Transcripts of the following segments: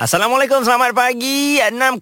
Assalamualaikum, selamat pagi. 6.01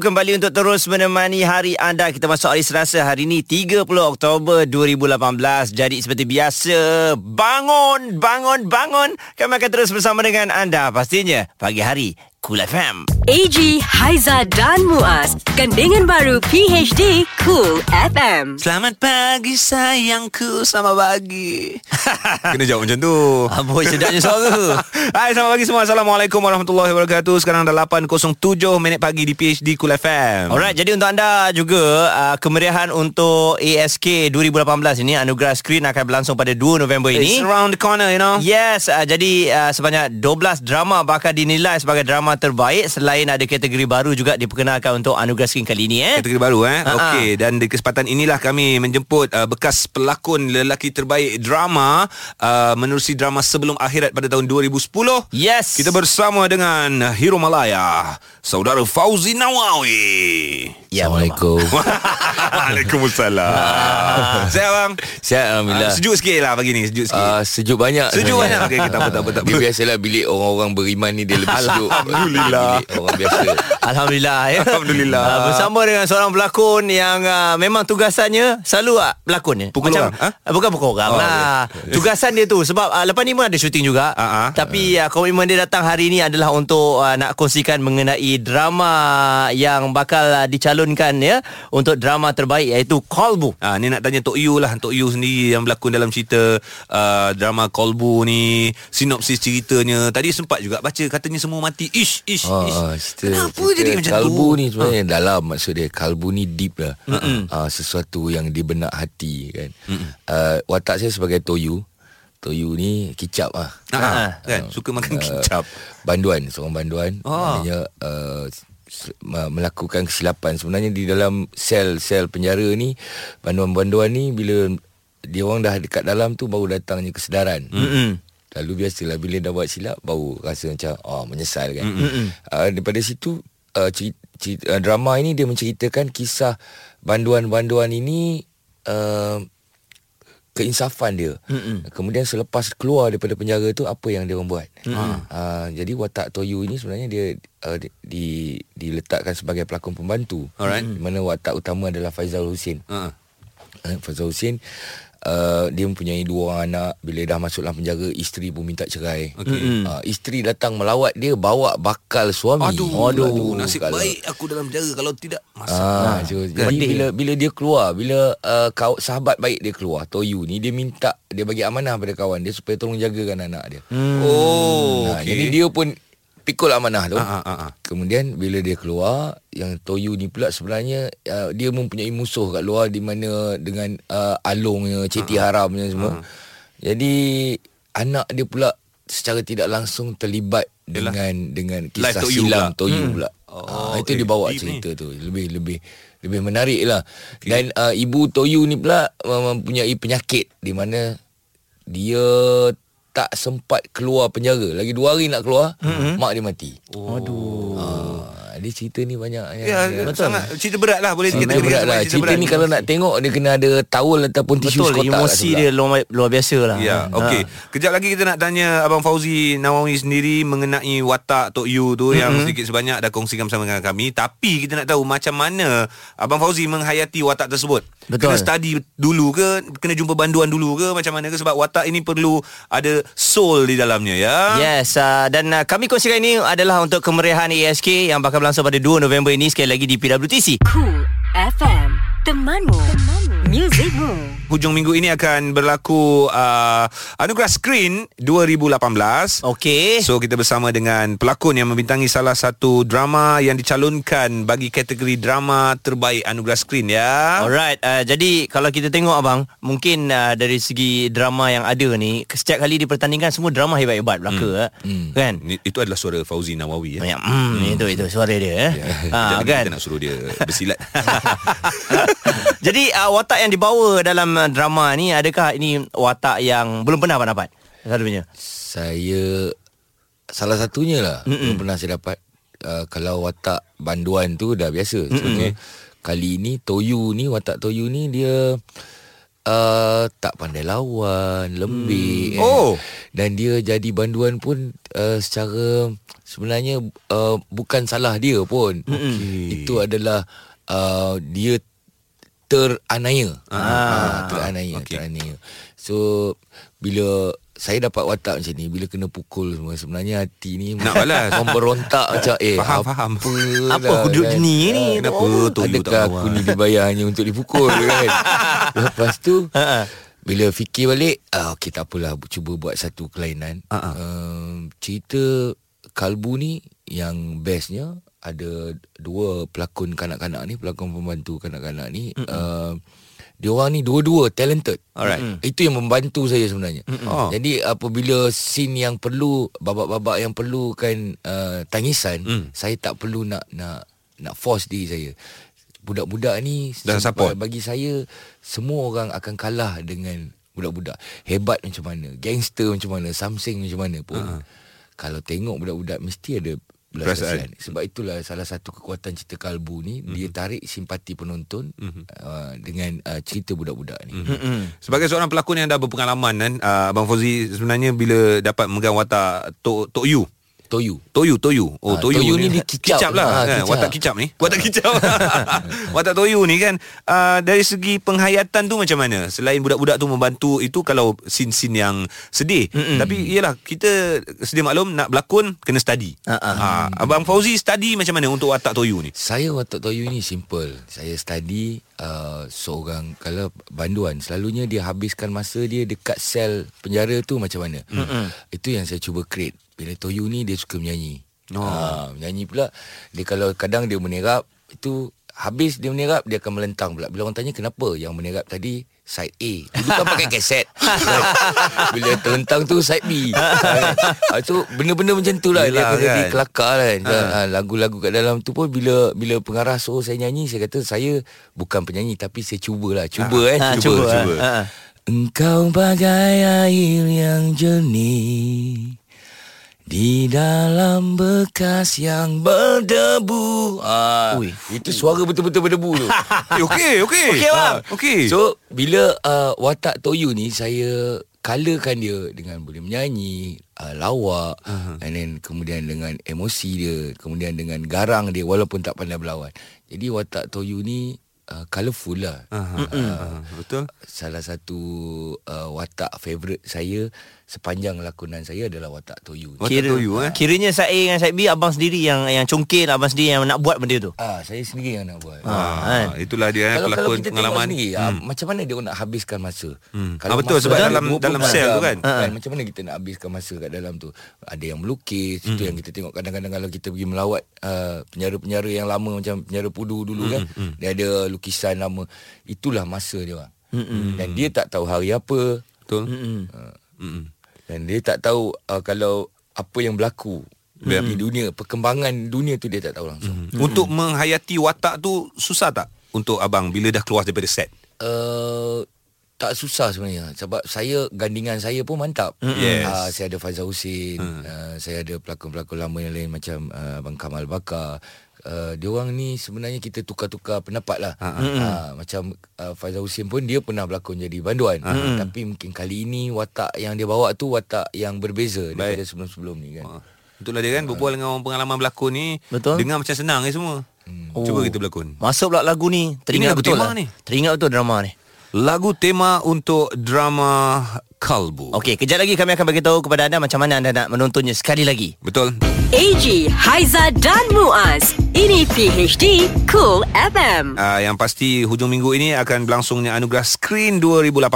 kembali untuk terus menemani hari anda. Kita masuk hari Selasa hari ini 30 Oktober 2018 Jadi seperti biasa Bangun, bangun, bangun. Kami akan terus bersama dengan anda. Pastinya pagi hari Cool FM AG Haiza dan Muaz, gandingan baru PHD Cool FM. Selamat pagi sayangku. Selamat pagi. Kena jawab macam tu. Amboi sedapnya suara Hai selamat pagi semua. Assalamualaikum warahmatullahi wabarakatuh Sekarang dah 8.07 minit pagi di PHD Cool FM Alright, jadi untuk anda juga uh, kemeriahan untuk ASK 2018 ini anugerah skrin akan berlangsung pada 2 November It's ini. around the corner you know Yes, uh, jadi uh, sebanyak 12 drama bakal dinilai sebagai drama terbaik selain ada kategori baru juga diperkenalkan untuk anugerah skrin kali ini eh. Kategori baru eh Ha-ha. Okey Dan di kesempatan inilah kami menjemput uh, Bekas pelakon lelaki terbaik drama uh, Menerusi drama Sebelum Akhirat pada tahun 2010 Yes. Kita bersama dengan Hero Malaya Saudara Fauzi Nawawi Ya, Assalamualaikum. Waalaikumsalam Sihat bang Sihat Alhamdulillah. uh, Sejuk sikit lah pagi ni Sejuk sikit Uh, sejuk banyak Sejuk sebenarnya. banyak? Okey, okey, tak apa, tak apa, tak Dia apa. biasalah bilik orang-orang beriman ni Dia lebih sejuk Alhamdulillah. Bilik orang biasa Alhamdulillah ya. Alhamdulillah. Uh, bersama dengan seorang pelakon yang uh, memang tugasannya selalu uh, pelakon ya. Pukul Macam, orang, ha? bukan pukul orang Oh, lah. Tugasan dia tu sebab uh, lepas ni pun ada syuting juga. Ah, ah. Tapi uh, komitmen dia datang hari ni adalah untuk uh, nak kongsikan mengenai drama yang bakal uh, dicalonkan ya untuk drama terbaik iaitu Kolbu. Ah ni nak tanya Tok Yu lah. Tok Yu sendiri yang berlakon dalam cerita uh, drama Kolbu ni. Sinopsis ceritanya. Tadi sempat juga baca katanya semua mati. Ish ish Ah, ish. ah, cerita, kenapa cerita jadi macam kalbu tu ni sebenarnya dalam maksud dia kalbu ni deep lah. Uh, sesuatu yang di benak hati kan. Uh, watak saya sebagai toyu toyu ni kicap lah. Ah, Ah. kan? Suka makan Ah, kicap. Banduan seorang banduan. Oh. maknanya uh, melakukan kesilapan sebenarnya di dalam sel-sel penjara ni banduan-banduan ni bila dia orang dah dekat dalam tu baru datangnya kesedaran Mm-mm. Lalu biasalah bila dah buat silap baru rasa macam oh menyesal kan. Uh, daripada situ uh, cerita, cerita, uh, drama ini dia menceritakan kisah banduan-banduan ini uh, keinsafan dia. Mm-mm. Kemudian selepas keluar daripada penjara tu apa yang dia orang buat. Uh, jadi watak Toyu ini sebenarnya dia uh, di, di diletakkan sebagai pelakon pembantu. Alright. Di mana watak utama adalah Faizal Husin. ah. Eh, Faizal Husin uh, dia mempunyai dua orang anak bila dah masuk dalam penjara isteri pun minta cerai. Okey. Uh, isteri datang melawat dia bawa bakal suami. aduh, aduh, nasib kalau- baik aku dalam penjara kalau tidak Ah, masalah so, Kan? jadi bila bila dia keluar, bila uh, kau sahabat baik dia keluar, Toyu ni dia minta dia bagi amanah pada kawan dia supaya tolong jagakan anak dia. oh Nah, okey Jadi dia pun pikul amanah tu. Ah, ah, ah, ah. Kemudian bila dia keluar, yang Toyu ni pula sebenarnya uh, dia mempunyai musuh kat luar di mana dengan uh, alungnya, ceti Ah, haramnya semua. Jadi anak dia pula secara tidak langsung terlibat Yalah. dengan dengan kisah Toyu silam pula. Toyu Hmm. pula. Oh, Ah, itu eh, dia bawa cerita tu. Lebih lebih lebih menarik lah. Dan uh, ibu Toyu ni pula mempunyai penyakit di mana dia tak sempat keluar penjara. Lagi dua hari nak keluar, mm-hmm. mak dia mati. Oh. Aduh. Ah, dia cerita ni banyak yang ya, yang- sangat cerita berat lah boleh Cerita kita berat lah. sebagai Cerita ni kalau nak tengok dia kena ada towel ataupun tisu Betul sekotak kat emosi sebelah. dia luar, luar biasa lah. Ya, okey. Kejap lagi kita nak tanya Abang Fauzi Nawawi sendiri mengenai watak Tok Yu tu mm-hmm. yang sedikit sebanyak dah kongsikan bersama dengan kami. Tapi kita nak tahu macam mana Abang Fauzi menghayati watak tersebut. Betul. Kena study dulu ke, kena jumpa banduan dulu ke macam mana ke sebab watak ini perlu ada soul di dalamnya ya. Yes uh, Dan uh, kami kongsikan ini adalah Untuk kemeriahan ASK Yang bakal berlangsung pada 2 November ini Sekali lagi di PWTC Cool FM, temanmu, temanmu, muzikmu. Hujung minggu ini akan berlaku uh, Anugerah Screen 2018. Okey So kita bersama dengan pelakon yang membintangi salah satu drama yang dicalonkan bagi kategori drama terbaik anugerah skrin ya. Alright, uh, jadi kalau kita tengok abang, mungkin uh, dari segi drama yang ada ni, setiap kali dipertandingkan semua drama hebat-hebat belaka, hmm. kan? Ni- Itu adalah suara Fauzi Nawawi ya. Banyak, hmm, itu itu suara dia, eh. Ha, ha, kan? Kita nak suruh dia bersilat. jadi uh, watak yang dibawa dalam uh, drama ni, adakah ini watak yang belum pernah abang dapat? Selalunya. Saya salah satunya lah Mm-mm. belum pernah saya dapat uh, kalau watak banduan tu dah biasa. Cuma kali ni Toyu ni watak Toyu ni dia uh, tak pandai lawan, lembik. Hmm. Oh. Dan dia jadi banduan pun uh, secara sebenarnya uh, bukan salah dia pun. Okey. Itu adalah uh, dia teranaya. Ah, teranaya, okey. okay. teranaya. So bila saya dapat watak macam ni bila kena pukul semua sebenarnya hati ni Nak balas. memberontak macam eh Faham, apa faham. lah Apa hudud ni ni? Kenapa Toyo tak Adakah aku ni dibayar hanya untuk dipukul kan Lepas tu Bila fikir balik ah, Okay tak apalah Cuba buat satu kelainan Ah, ah. uh, Cerita Kalbu ni Yang bestnya Ada dua pelakon kanak-kanak ni Pelakon pembantu kanak-kanak ni uh, Dia orang ni dua-dua talented Alright. Itu yang membantu saya sebenarnya Oh. Jadi apabila scene yang perlu Babak-babak yang perlukan uh, Tangisan Mm. Saya tak perlu nak Nak nak force diri saya Budak-budak ni Dah sebab support. Bagi saya Semua orang akan kalah dengan Budak-budak Hebat macam mana Gangster macam mana Something macam mana pun uh-huh. Kalau tengok budak-budak Mesti ada belas Perasaan. kasihan Sebab itulah Salah satu kekuatan cerita Kalbu ni Mhm. Dia tarik simpati penonton uh, Dengan uh, cerita budak-budak ni Mhm. Sebagai seorang pelakon yang dah berpengalaman kan uh, Abang Fauzi sebenarnya bila dapat memegang watak Tok Tok Yu Toyu Toyu Toyu Oh Ah, Toyu, Toyu ni dia kicap. Kicap lah Ah, kan? kicap. Watak kicap ni Watak kicap Watak Toyu ni kan uh, Dari segi penghayatan tu macam mana Selain budak-budak tu membantu Itu kalau scene-scene yang sedih Mm-mm. Tapi iyalah Kita sedia maklum Nak berlakon Kena study Ah, ah. Ah, Abang Fauzi study macam mana Untuk watak Toyu ni Saya watak Toyu ni simple. Saya study uh, seorang kalau banduan selalunya dia habiskan masa dia dekat sel penjara tu macam mana. Mm-hmm. Itu yang saya cuba create. Bila Toyu ni dia suka menyanyi. Oh. Ha, menyanyi pula dia kalau kadang dia menerap itu habis dia menerap dia akan melentang pula. Bila orang tanya kenapa yang menerap tadi side A. Dulu kan pakai kaset. Bila terlentang tu side B. ha, so benda-benda macam tu lah dia akan jadi kan. kelakar kan. Ha. lagu-lagu kat dalam tu pun bila bila pengarah suruh saya nyanyi saya kata saya bukan penyanyi tapi saya cubalah. Cuba eh Ha, cuba. cuba, cuba. ha, ha. Engkau bagai air yang jernih di dalam bekas yang berdebu. Ah, Ui. itu suara betul-betul berdebu tu. Eh, Okey okey Okey, bang. Ah, Okey So bila uh, watak Toyu ni saya colorkan dia dengan boleh menyanyi, uh, lawak uh-huh. and then kemudian dengan emosi dia, kemudian dengan garang dia walaupun tak pandai berlawan. Jadi watak Toyu ni uh, colourful lah. Aha, aha, Betul Salah satu uh, watak favourite saya sepanjang lakonan saya adalah watak Toyu. Watak Toyu eh Kiranya Side A dengan Side B Abang sendiri yang yang congkel Abang sendiri yang nak buat benda tu Ah, saya sendiri yang nak buat. Ah, kan? itulah dia eh, kalau, kalau pelakon kita pengalaman. tengok sendiri hmm. macam mana dia nak habiskan masa Hmm. Ah, betul, sebab masa dalam- 24 dalam sel tu jam, kan? kan macam mana kita nak habiskan masa kat dalam tu ada yang melukis Hmm. itu yang kita tengok kadang-kadang kalau kita pergi melawat uh, penjara-penjara yang lama macam penjara Pudu dulu kan Hmm, dia ada lukisan lama itulah masa dia orang dan dia tak tahu hari apa Betul. Mm-mm. Mm-mm. dan dia tak tahu uh, kalau apa yang berlaku di dunia perkembangan dunia tu dia tak tahu langsung Hmm. Untuk menghayati watak tu susah tak untuk abang bila dah keluar daripada set? Uh, tak susah sebenarnya sebab saya gandingan saya pun mantap. Yes. Uh, saya ada Faizal Husin, uh, saya ada pelakon-pelakon lama yang lain macam uh, Abang Kamal Bakar. Uh, dia orang ni sebenarnya kita tukar-tukar pendapat lah. Uh, macam uh, Faizal Husin pun dia pernah berlakon jadi banduan. Tapi mungkin kali ini watak yang dia bawa tu watak yang berbeza daripada sebelum-sebelum ni kan. Ah, Itulah dia kan berbual dengan orang pengalaman berlakon ni. Betul. Dengar macam senang eh semua. Cuba kita berlakon. Masuk pula lagu ni Teringat lagu betul tema lah. ni. Teringat betul drama ni Lagu tema untuk drama Kalbu. Okey, kejap lagi kami akan beritahu kepada anda macam mana anda nak menontonnya sekali lagi. Betul. AG, Haiza dan Muaz. Ini PHD Cool FM. Uh, yang pasti hujung minggu ini akan berlangsungnya anugerah Screen 2018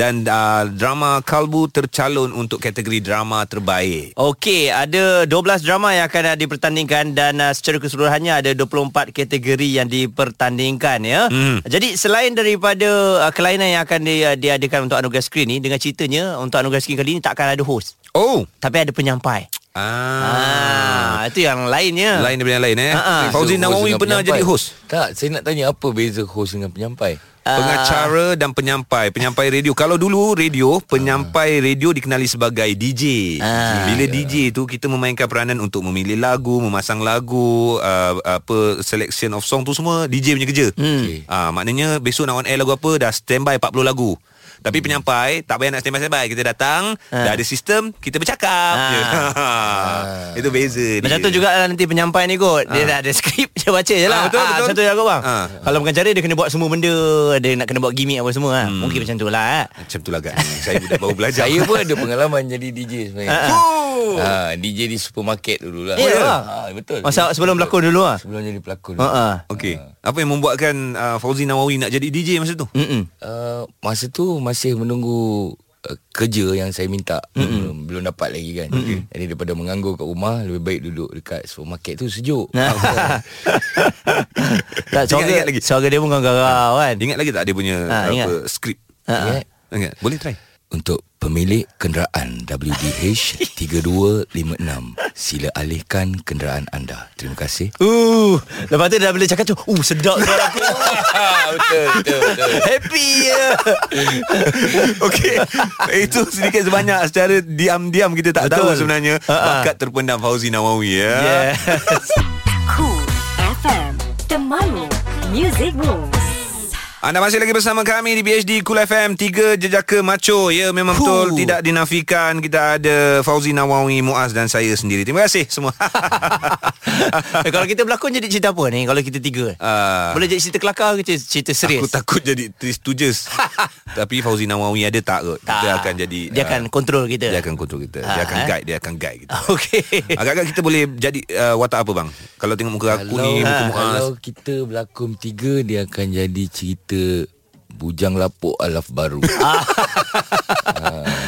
dan uh, drama Kalbu tercalon untuk kategori drama terbaik. Okey, ada 12 drama yang akan uh, dipertandingkan dan uh, secara keseluruhannya ada 24 kategori yang dipertandingkan ya. Hmm. Jadi selain daripada uh, kelainan yang akan di, uh, diadakan untuk anugerah skrin ni dengan ceritanya untuk anugerah skrin kali ni tak akan ada host Oh. tapi ada penyampai. Ah. Ah, itu yang lainnya. Lain daripada yang lain eh. Ah, ah. Fauzi So, Nawawi pernah penyampai. jadi host. Tak, saya nak tanya apa beza host dengan penyampai? Ah. Pengacara dan penyampai Penyampai radio Kalau dulu radio Penyampai radio dikenali sebagai DJ Ah. Bila DJ tu Kita memainkan peranan Untuk memilih lagu Memasang lagu uh, Apa Selection of song tu semua DJ punya kerja Hmm. Ah, Maknanya besok nak on air lagu apa Dah standby 40 lagu tapi penyampai Tak payah nak standby-standby Kita datang Ah. Dah ada sistem Kita bercakap Ah. je. Itu beza Macam dia. tu juga lah nanti penyampai ni kot Dia dah ada skrip Dia baca je lah Ah, betul, betul. Satu je lah kot bang Ah. Kalau pengacara dia kena buat semua benda Dia nak kena buat gimmick apa semua hmm. Mungkin macam tu lah eh. Macam tu lah kan Saya budak baru belajar Saya pun ada pengalaman jadi DJ sebenarnya. Oh. Ha, DJ di supermarket dulu lah. Ya, ya? Ha, betul. Masa sebelum berlakon dulu lah Sebelum jadi pelakon. Ha ah. Okey. Apa yang membuatkan uh, Fauzi Nawawi nak jadi DJ masa tu? Mm-mm. Uh, masa tu masih menunggu uh, kerja yang saya minta mm-hmm. belum belum dapat lagi kan. Mm-hmm. Jadi daripada menganggur kat rumah lebih baik duduk dekat supermarket tu sejuk. tak suara, Ingat-ingat lagi? suara dia pun garau kan Ingat lagi tak dia punya Ha, apa ingat. skrip? Ha, ha. Ingat? Ingat. Boleh try. Untuk pemilik kenderaan WDH 3256 sila alihkan kenderaan anda. Terima kasih. Uh, lepas tu dah boleh cakap tu Uh sedap suara aku betul betul betul. Happy je Okey. Itu sedikit sebanyak secara diam-diam kita tak Betul. tahu sebenarnya ha. bakat terpendam Fauzi Nawawi ya. Yes Cool FM Temanmu Music Moves Anda masih lagi bersama kami di BHD Cool FM 3 Jejaka Macho. Ya memang Huh. betul. Tidak dinafikan. Kita ada Fauzi Nawawi Muaz dan saya sendiri. Terima kasih semua. Eh, Kalau kita berlakon jadi cerita apa ni? Kalau kita tiga? Ah. Boleh jadi cerita kelakar ke cerita, cerita serius? Aku takut jadi Tris tujes Tapi Fauzi Nawawi ada tak kot? Kita akan jadi Dia ah, akan kontrol kita? Dia akan kontrol kita. Dia Ah, akan eh? guide Dia akan guide kita. Okey. Agak-agak kita boleh jadi uh, watak apa bang? Kalau tengok muka aku ni, muka ha, Muaz. kalau kita berlakon tiga dia akan jadi cerita Bujang Lapuk Alaf Baru.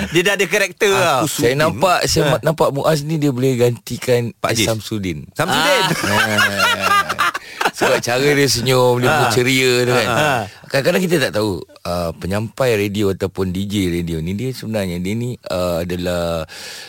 Dia dah ada karakter tau Aku saya nampak saya ha. nampak Muaz ni dia boleh gantikan Pak Haji. Samsudin. Samsudin. Ah. Sebab cara dia senyum Dia pun ceria tu kan Kadang-kadang kita tak tahu uh, Penyampai radio Ataupun DJ radio ni Dia sebenarnya Dia ni uh, adalah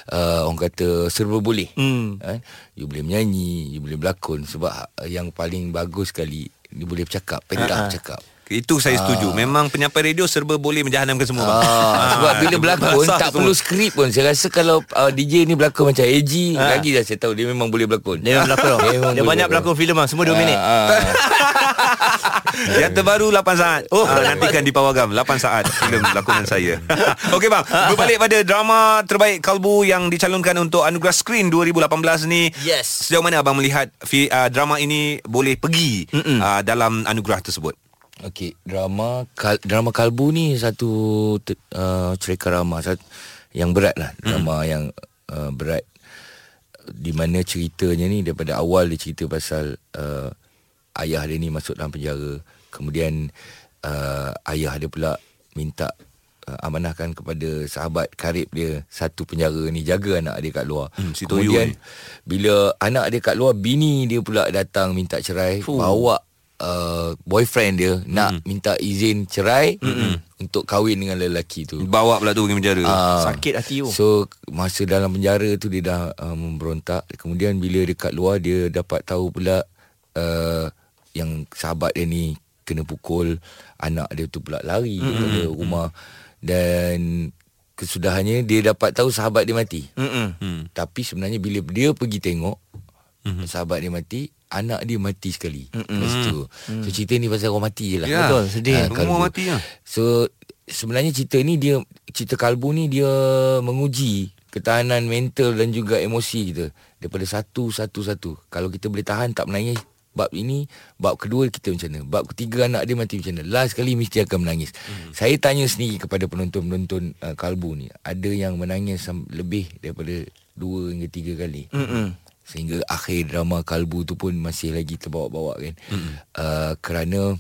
uh, Orang kata Serba boleh Hmm. kan? You boleh menyanyi You boleh berlakon Sebab yang paling bagus sekali Dia boleh bercakap Pentas bercakap Itu saya setuju. Memang penyampai radio serba boleh menjahannamkan semua bang. Ah, sebab bila berlakon tak semua. perlu skrip pun. Saya rasa kalau uh, DJ ni berlakon macam AG, lagi dah saya tahu dia memang boleh berlakon. Dia berlakon Dia memang Dia boleh banyak berlakon filem bang Semua 2 minit Ah, ah. Yang terbaru 8 saat Oh uh, Nantikan di Pawagam 8 saat Filem lakonan saya Okey bang Berbalik pada drama terbaik Kalbu Yang dicalonkan untuk Anugerah Screen 2018 ni Yes. Sejauh mana abang melihat uh, Drama ini Boleh pergi uh, Dalam anugerah tersebut Okey, drama kal, drama Kalbu ni satu uh, cerita drama satu, yang berat lah. Drama yang uh, berat di mana ceritanya ni daripada awal dia cerita pasal uh, ayah dia ni masuk dalam penjara. Kemudian uh, ayah dia pula minta uh, amanahkan kepada sahabat karib dia satu penjara ni jaga anak dia kat luar. Hmm, si Kemudian ni. bila anak dia kat luar bini dia pula datang minta cerai, Fuh. bawa uh, boyfriend dia nak minta izin cerai untuk kahwin dengan lelaki tu. Bawa pula tu pergi penjara Ah, Sakit hati tu. So masa dalam penjara tu dia dah uh, memberontak. Kemudian bila dekat luar dia dapat tahu pula uh, yang sahabat dia ni kena pukul, anak dia tu pula lari mm-hmm. daripada rumah dan kesudahannya dia dapat tahu sahabat dia mati. Mm-mm. hmm. Tapi sebenarnya bila dia pergi tengok mm-hmm. sahabat dia mati, anak dia mati sekali. Mm-hmm. Lepas tu. So cerita ni pasal orang mati je lah. Ya. Betul, sedih. Semua kalbu. mati lah. So sebenarnya cerita ni dia cerita kalbu ni dia menguji ketahanan mental dan juga emosi kita daripada satu satu satu. Kalau kita boleh tahan tak menangis bab ini, bab kedua kita macam mana? Bab ketiga anak dia mati macam mana? Last kali mesti akan menangis. Hmm. Saya tanya sendiri kepada penonton-penonton uh, kalbu ni, ada yang menangis lebih daripada dua hingga tiga kali. Mm-mm. Sehingga akhir drama kalbu tu pun masih lagi terbawa-bawa kan. Uh, kerana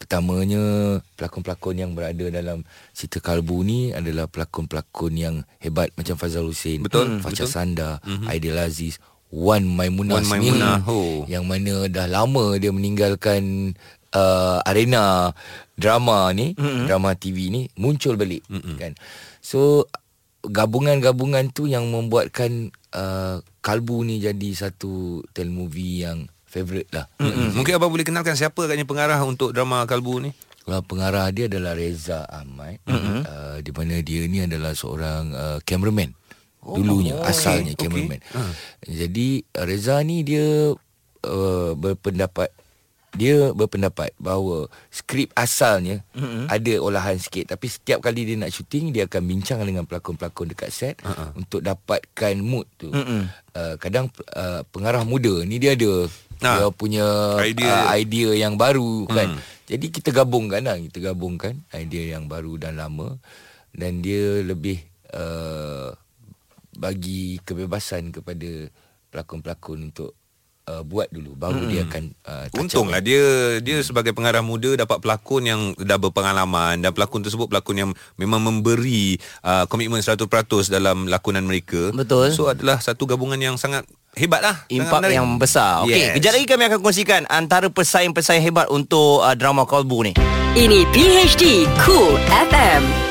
Pertamanya pelakon-pelakon yang berada dalam cerita Kalbu ni adalah pelakon-pelakon yang hebat macam Fazal Hussein, Betul, Fajar betul. Sanda, mm-hmm. Aidil Aziz, Wan Maimunah Wan Maimunah, oh. yang mana dah lama dia meninggalkan uh, arena drama ni, mm-hmm. drama TV ni muncul balik mm-hmm. kan. So gabungan-gabungan tu yang membuatkan uh, Kalbu ni jadi satu telemovie yang favourite lah. Mm-mm. Mungkin abang boleh kenalkan siapa agaknya pengarah untuk drama Kalbu ni? uh, pengarah dia adalah Reza Ahmad mm-hmm. uh, di mana dia ni adalah seorang uh, cameraman oh, dulunya oh, asalnya okay, cameraman okay. Uh. jadi Reza ni dia uh, berpendapat dia berpendapat bahawa skrip asalnya mm-hmm. ada olahan sikit tapi setiap kali dia nak syuting dia akan bincang dengan pelakon-pelakon dekat set uh-uh. untuk dapatkan mood tu. Mm-hmm. Uh, kadang uh, pengarah muda ni dia ada nah, dia punya idea. Uh, idea yang baru kan. Mm. Jadi kita gabungkan lah kita gabungkan idea yang baru dan lama dan dia lebih uh, bagi kebebasan kepada pelakon-pelakon untuk uh, buat dulu baru hmm. dia akan uh, untunglah dia dia sebagai pengarah muda dapat pelakon yang dah berpengalaman dan pelakon tersebut pelakon yang memang memberi uh, komitmen 100% dalam lakonan mereka. Betul. So adalah satu gabungan yang sangat Hebat lah Impak yang besar. Okey, yes. Kejap lagi kami akan kongsikan Antara pesaing-pesaing hebat Untuk uh, drama Kolbu ni. Ini PHD Cool FM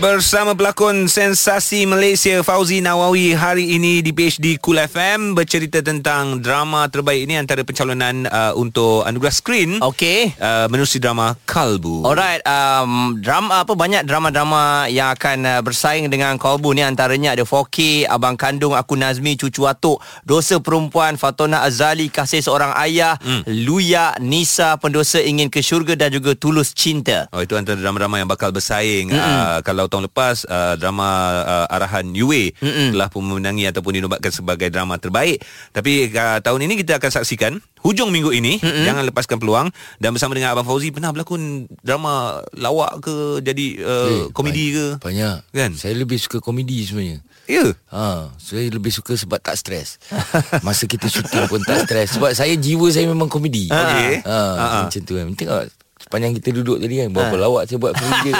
Bersama pelakon sensasi Malaysia Fauzi Nawawi hari ini di PhD Cool FM bercerita tentang drama terbaik ini antara pencalonan uh, untuk anugerah screen. Okey. Uh, menerusi drama Kalbu. Alright, um, drama apa banyak drama-drama yang akan uh, bersaing dengan Kalbu ni antaranya ada 4K, Abang Kandung Aku Nazmi Cucu Atuk, Dosa Perempuan Fatona Azali Kasih Seorang Ayah, hmm. Luya Nisa Pendosa Ingin ke Syurga dan juga Tulus Cinta. Oh itu antara drama-drama yang bakal bersaing hmm. uh, kalau tahun lepas uh, drama uh, arahan Yue Mm-mm. telah pun memenangi ataupun dinobatkan sebagai drama terbaik. Tapi uh, tahun ini kita akan saksikan hujung minggu ini Mm-mm. jangan lepaskan peluang dan bersama dengan Abang Fauzi pernah berlakon drama lawak ke jadi uh, hey, komedi banyak, ke? Banyak. Kan? Saya lebih suka komedi sebenarnya. Ya. Yeah. Ha, saya lebih suka sebab tak stres. Masa kita syuting pun tak stres sebab saya jiwa saya memang komedi. Okey. Ha, ha, macam tu kan. Tengok Sepanjang kita duduk tadi kan Berapa ha. lawak saya buat Kerja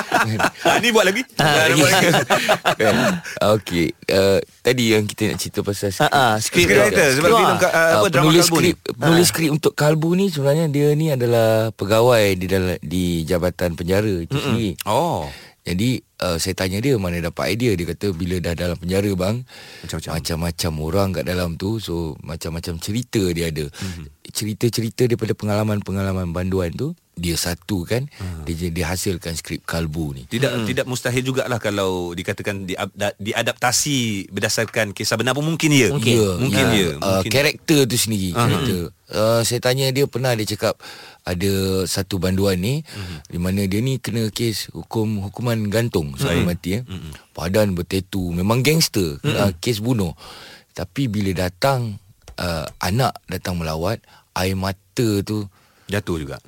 Ni buat lagi? Ha, kan? Okey uh, Tadi yang kita nak cerita pasal skrip ha, ha, Skrip. writer Sebab film uh, apa, drama penulis skrip, Penulis ha. skrip untuk Kalbu ni Sebenarnya dia ni adalah Pegawai di dalam di Jabatan Penjara itu Mm-mm. sendiri. Oh. Jadi uh, saya tanya dia mana dapat idea. Dia kata bila dah dalam penjara bang macam-macam. macam-macam orang kat dalam tu so macam-macam cerita dia ada. Mm-hmm. Cerita-cerita daripada pengalaman-pengalaman banduan tu dia satu kan hmm. dia dia hasilkan skrip kalbu ni tidak hmm. tidak mustahil jugalah kalau dikatakan di diadaptasi berdasarkan kisah benar pun mungkin ya mungkin ya, mungkin ya, ya. Uh, mungkin. karakter tu sendiri uh-huh. karakter uh, saya tanya dia pernah dia cakap ada satu banduan ni uh-huh. di mana dia ni kena kes hukum hukuman gantung sampai uh-huh. mati ya uh-huh. padan bertetu memang gangster uh-huh. uh, kes bunuh tapi bila datang uh, anak datang melawat air mata tu jatuh juga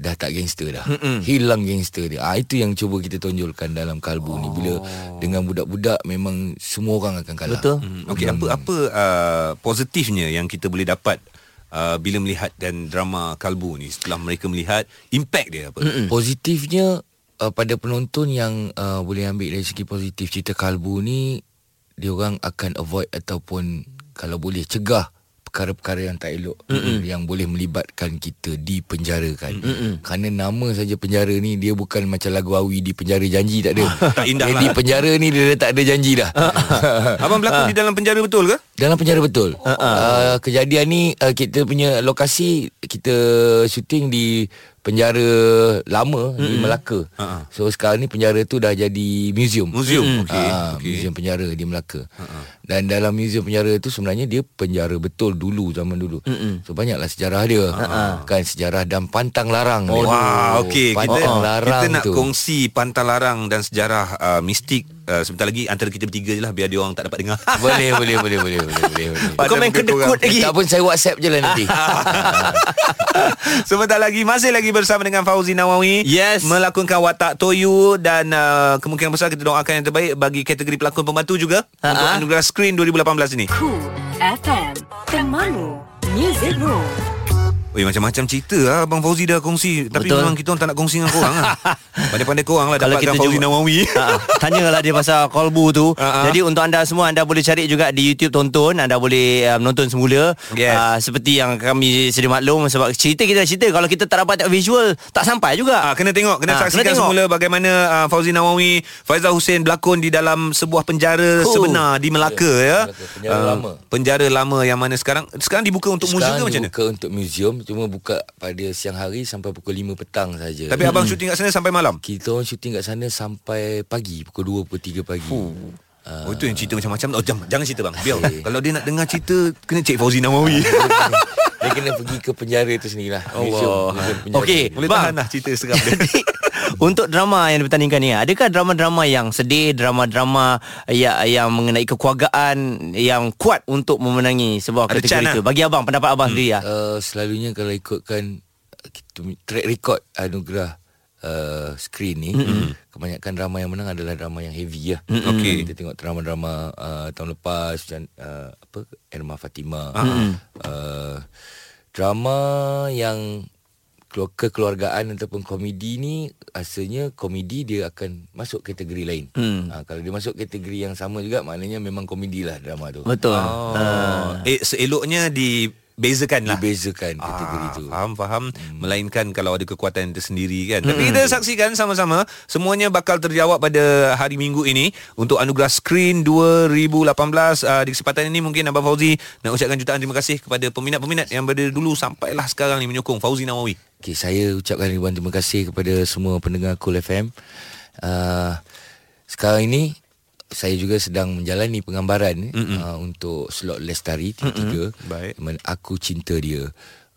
dah tak gangster dah. Mm-mm. Hilang gangster dia. Ah itu yang cuba kita tonjolkan dalam kalbu oh. ni bila dengan budak-budak memang semua orang akan kalah. Betul. Mm. Okey mm. apa apa uh, positifnya yang kita boleh dapat uh, bila melihat dan drama kalbu ni setelah mereka melihat impact dia apa? Mm-mm. Positifnya uh, pada penonton yang uh, boleh ambil dari segi positif cerita kalbu ni dia orang akan avoid ataupun kalau boleh cegah perkara-perkara yang tak elok Mm-mm. yang boleh melibatkan kita di penjara kan. Kerana nama saja penjara ni dia bukan macam lagu Awi di penjara janji tak ada. tak indah lah. Di penjara ni dia tak ada janji dah. Abang berlakon di dalam penjara betul ke? Dalam penjara betul. Uh, kejadian ni uh, kita punya lokasi kita syuting di penjara lama mm-hmm. di Melaka. Uh-huh. So sekarang ni penjara tu dah jadi museum. Museum. Mm. Okey. Uh, okay. Museum penjara di Melaka. Uh-huh. Dan dalam museum penjara tu sebenarnya dia penjara betul dulu zaman dulu. Mm-hmm. So banyaklah sejarah dia. Uh-huh. Kan sejarah dan pantang larang. Oh, wow, okey. Kita kita nak tu. kongsi pantang larang dan sejarah uh, mistik uh, sebentar lagi antara kita bertiga je lah biar dia orang tak dapat dengar. boleh, boleh, boleh, boleh, boleh, boleh. Kau main kedekut lagi. Tak pun saya WhatsApp je lah nanti. sebentar lagi masih lagi bersama dengan Fauzi Nawawi. Yes. Melakonkan watak Toyu dan uh, kemungkinan besar kita doakan yang terbaik bagi kategori pelakon pembantu juga uh-huh. untuk anugerah Screen 2018 ini. Cool FM Temanmu Music Room Oi macam-macam cerita lah Abang Fauzi dah kongsi Tapi Betul. memang kita orang tak nak kongsi dengan korang lah Pandai-pandai korang lah Kalau Dapatkan Fauzi Nawawi ha, Tanyalah dia pasal kolbu tu uh-huh. Jadi untuk anda semua Anda boleh cari juga di YouTube tonton Anda boleh uh, menonton semula yes. uh, Seperti yang kami sedia maklum Sebab cerita kita cerita Kalau kita tak dapat visual Tak sampai juga uh, Kena tengok Kena uh, saksikan kena tengok. semula Bagaimana uh, Fauzi Nawawi Faizal Hussein berlakon Di dalam sebuah penjara cool. Sebenar Di Melaka yeah. ya Penjara uh, lama Penjara lama yang mana sekarang Sekarang dibuka untuk sekarang museum ke macam mana? Sekarang dibuka untuk museum cuma buka pada siang hari sampai pukul 5 petang saja. Tapi abang syuting kat sana sampai malam. kita orang syuting kat sana sampai pagi pukul 2 pukul 3 pagi. Uh, oh itu yang cerita macam-macam. Oh jangan, jangan cerita bang. Biar kalau dia nak dengar cerita kena cek Fauzi Nawawi. Dia kena pergi ke penjara tu sendirilah. Allah. Museum- museum penjara. Okey, Boleh bang. tahan lah cerita seram dia. Untuk drama yang dipertandingkan ni, adakah drama-drama yang sedih, drama-drama yang, yang mengenai kekeluargaan yang kuat untuk memenangi sebuah Ada kategori can itu? lah. Bagi abang, pendapat abang sendiri lah. Uh, selalunya kalau ikutkan kita punya track record anugerah uh, screen ni mm-hmm. kebanyakan drama yang menang adalah drama yang heavy lah. Mm-hmm. Okey. Kita tengok drama-drama uh, tahun lepas macam uh, apa Erma Fatima. Mm-hmm. Uh, drama yang kekeluargaan ataupun komedi ni asalnya komedi dia akan masuk kategori lain. Hmm. Uh, kalau dia masuk kategori yang sama juga maknanya memang komedi lah drama tu. Betul. Oh. Ah. Eh seeloknya dibezakan lah. Dibezakan kategori Ah, tu. Faham faham hmm. Melainkan kalau ada kekuatan tersendiri kan hmm. Tapi kita saksikan sama-sama Semuanya bakal terjawab pada hari minggu ini Untuk Anugerah Screen 2018 uh, Di kesempatan ini mungkin Abang Fauzi Nak ucapkan jutaan terima kasih Kepada peminat-peminat Yang berada dulu Sampailah sekarang ni Menyokong Fauzi Nawawi Okay, saya ucapkan ribuan terima kasih kepada semua pendengar Cool FM. Uh, sekarang ini saya juga sedang menjalani penggambaran uh, untuk slot Lestari tiga-tiga. Baik. Di mana aku cinta dia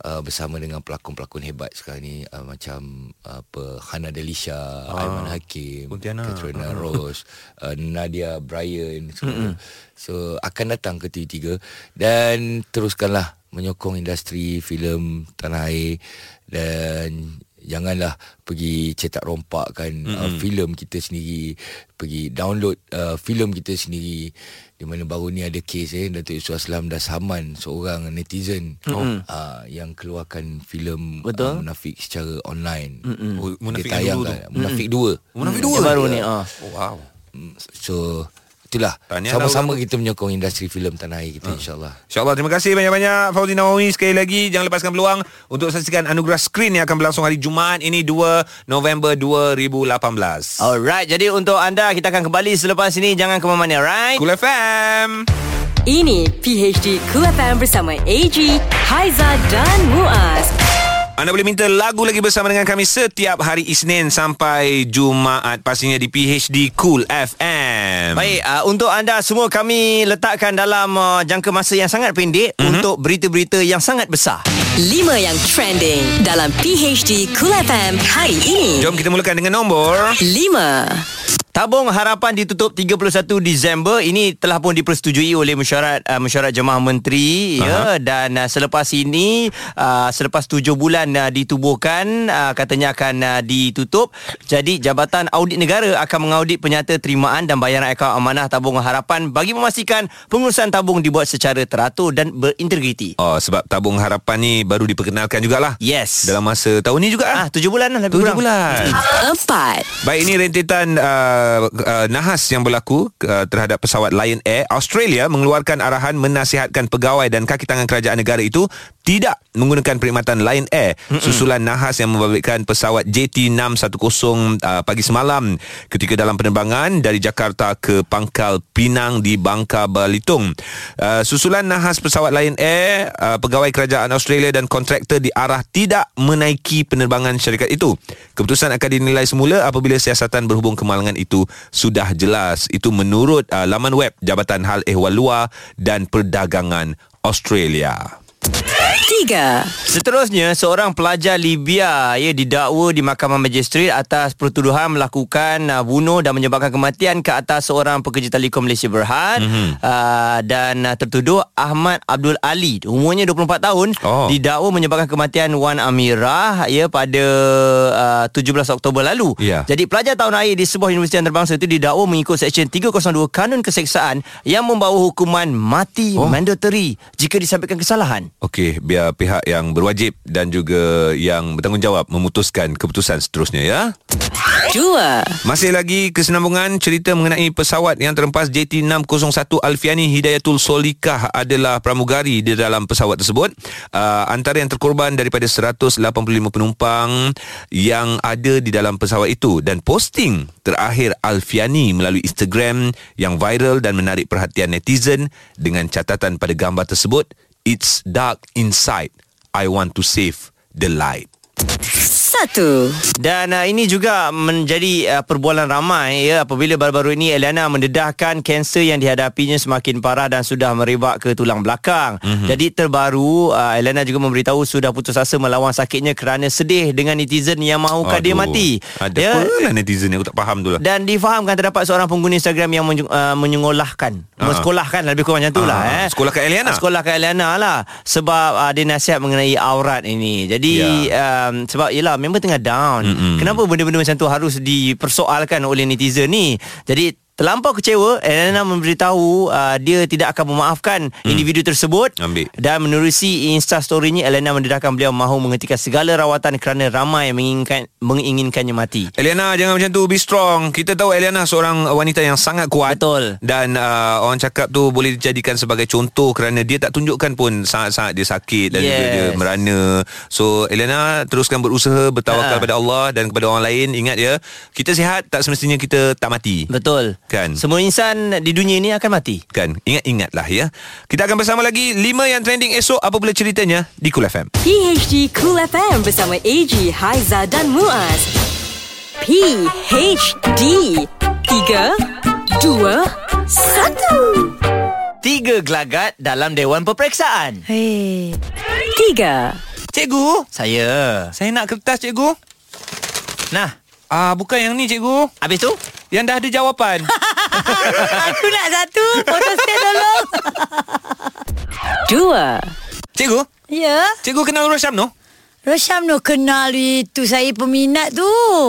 uh, bersama dengan pelakon-pelakon hebat sekarang ni uh, macam uh, apa Hana Delisha, ah. Aiman Hakim, Pontianak. Katrina Rose, uh, Nadia Bryan semua. So akan datang ke TV3 dan teruskanlah menyokong industri filem tanah air dan janganlah pergi cetak rompakkan uh, filem kita sendiri pergi download uh, filem kita sendiri. Di mana baru ni ada kes eh Datuk Yusuf Aslam dah saman seorang netizen uh, yang keluarkan filem Betul. uh, munafik secara online. Oh, Munafik Dia tayangkan. munafik 2 Munafik Yang dua baru ni. Ah. oh, Wow. So itulah. Tahniah sama-sama lah, kita menyokong industri filem tanah air kita insyaAllah. InsyaAllah. Terima kasih banyak-banyak Fauzi Nawawi. Sekali lagi Jangan lepaskan peluang Untuk saksikan Anugerah Screen Yang akan berlangsung hari Jumaat Ini 2 November 2018 Alright, jadi untuk anda kita akan kembali selepas ini. Jangan ke mana-mana, right? Cool FM Ini PHD Cool FM bersama AG, Haiza dan Muaz. Anda boleh minta lagu lagi bersama dengan kami setiap hari Isnin sampai Jumaat pastinya di PHD Cool FM. Baik, uh, untuk anda semua kami letakkan dalam uh, jangka masa yang sangat pendek mm-hmm. untuk berita-berita yang sangat besar. 5 yang trending dalam PHD Cool FM hari ini. Jom kita mulakan dengan nombor 5. Tabung harapan ditutup 31 Disember ini telah pun dipersetujui oleh mesyuarat uh, mesyuarat jemaah menteri ya dan uh, selepas ini uh, selepas 7 bulan uh, ditubuhkan uh, katanya akan uh, ditutup jadi Jabatan Audit Negara akan mengaudit penyata terimaan dan bayaran akaun amanah tabung harapan bagi memastikan pengurusan tabung dibuat secara teratur dan berintegriti. Oh sebab tabung harapan ni baru diperkenalkan jugalah. Yes. Dalam masa tahun ni juga ah 7 bulan lah lebih 7 kurang. bulan. 4. Baik ini rentetan uh, uh, nahas yang berlaku uh, terhadap pesawat Lion Air. Australia mengeluarkan arahan menasihatkan pegawai dan kaki tangan kerajaan negara itu tidak menggunakan perkhidmatan Lion Air Mm-mm. susulan nahas yang membabitkan pesawat JT610 uh, pagi semalam ketika dalam penerbangan dari Jakarta ke Pangkal Pinang di Bangka Belitung. Uh, susulan nahas pesawat Lion Air, uh, pegawai kerajaan Australia dan kontraktor diarah tidak menaiki penerbangan syarikat itu. Keputusan akan dinilai semula apabila siasatan berhubung kemalangan itu sudah jelas. Itu menurut uh, laman web Jabatan Hal Ehwal Luar dan Perdagangan Australia. 3. Seterusnya, seorang pelajar Libya ya didakwa di Mahkamah Magistrate atas pertuduhan melakukan uh, bunuh dan menyebabkan kematian ke atas seorang pekerja Telekom Malaysia Berhad mm-hmm. uh, dan uh, tertuduh Ahmad Abdul Ali umurnya 24 tahun Oh. didakwa menyebabkan kematian Wan Amirah ya pada uh, 17 Oktober lalu. Ya. Jadi pelajar tahun akhir di sebuah universiti antarabangsa itu didakwa mengikut Seksyen 302 Kanun Keseksaan yang membawa hukuman mati oh. mandatory jika disampaikan kesalahan. Okey, biar pihak yang berwajib dan juga yang bertanggungjawab memutuskan keputusan seterusnya ya. 2. Masih lagi kesenambungan cerita mengenai pesawat yang terempas JT601 Alfiani Hidayatul Solikah adalah pramugari di dalam pesawat tersebut. Uh, antara yang terkorban daripada 185 penumpang yang ada di dalam pesawat itu dan posting terakhir Alfiani melalui Instagram yang viral dan menarik perhatian netizen dengan catatan pada gambar tersebut It's dark inside I want to save the light. Satu. Dan uh, ini juga menjadi uh, perbualan ramai ya apabila baru-baru ini Eliana mendedahkan kanser yang dihadapinya semakin parah dan sudah merebak ke tulang belakang. Mm-hmm. Jadi terbaru uh, Eliana juga memberitahu sudah putus asa melawan sakitnya kerana sedih dengan netizen yang mahukan dia mati. Ada ya. apa lah netizen ni aku tak faham tu lah. Dan difahamkan terdapat seorang pengguna Instagram yang menyu, uh, menyengolahkan, uh-huh. mensekolahkan lebih kurang macam tu lah Ah, eh. sekolah kat Eliana? Sekolah kat Eliana lah sebab uh, dia nasihat mengenai aurat ini. Jadi Ya. um, sebab yelah member tengah down. Mm-mm. Kenapa benda-benda macam tu harus dipersoalkan oleh netizen ni? Jadi Terlampau kecewa Elena memberitahu uh, Dia tidak akan memaafkan hmm. Individu tersebut Ambil. Dan menerusi Insta story-nya Elena mendedahkan beliau Mahu menghentikan segala rawatan Kerana ramai menginginkan menginginkannya mati Eliana jangan macam tu Be strong Kita tahu Eliana seorang wanita yang sangat kuat Betul. Dan uh, orang cakap tu Boleh dijadikan sebagai contoh Kerana dia tak tunjukkan pun Sangat-sangat dia sakit Dan yes. juga dia merana So Eliana teruskan berusaha Bertawakal Ha. pada Allah Dan kepada orang lain Ingat ya Kita sihat Tak semestinya kita tak mati Betul Kan. Semua insan di dunia ini akan mati. Kan. Ingat-ingatlah ya. Kita akan bersama lagi 5 yang trending esok Apa pula ceritanya Di Kul FM PHD Cool FM bersama AG, Haiza dan Muaz. PHD 3 2 1 Tiga gelagat dalam Dewan Peperiksaan. Hei. 3 Cikgu? Saya. Saya nak kertas cikgu. Nah Ah, Bukan yang ni cikgu. Habis tu? Yang dah ada jawapan. Aku nak satu. Photostat tolong. 2 Cikgu? Ya? Cikgu kenal Rosham no? Rosham no. Kenal itu Saya peminat tu.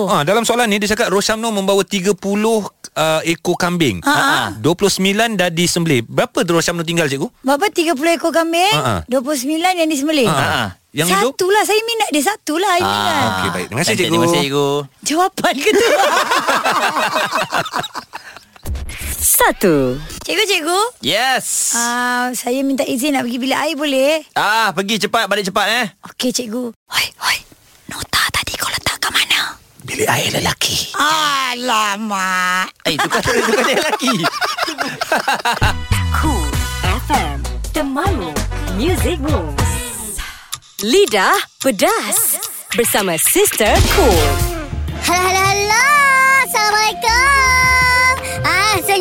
Ah, dalam soalan ni dia cakap Roshamno membawa 30 uh, ekor kambing. Ha, ha. 29 dah disembelih. Berapa Roshamno tinggal cikgu? Berapa 30 ekor kambing? Ha, ha. 29 yang disembelih? Ha, Yang hidup? Satu lah Saya minat dia Satu lah I minat Okey, baik. Terima kasih, cikgu. Terima kasih cikgu Jawapan ke tu Satu Cikgu cikgu Yes uh, Saya minta izin nak pergi bilik air boleh Ah, pergi cepat balik cepat eh. Okey cikgu Hoi hoi Nota tadi kau letak kat mana Bilik air lelaki. Alamak Eh, tu kan tu kan dia lelaki. Cool FM Temanmu Music Moves Lidah Pedas Bersama Sister Cool Halo, halo, halo. Assalamualaikum.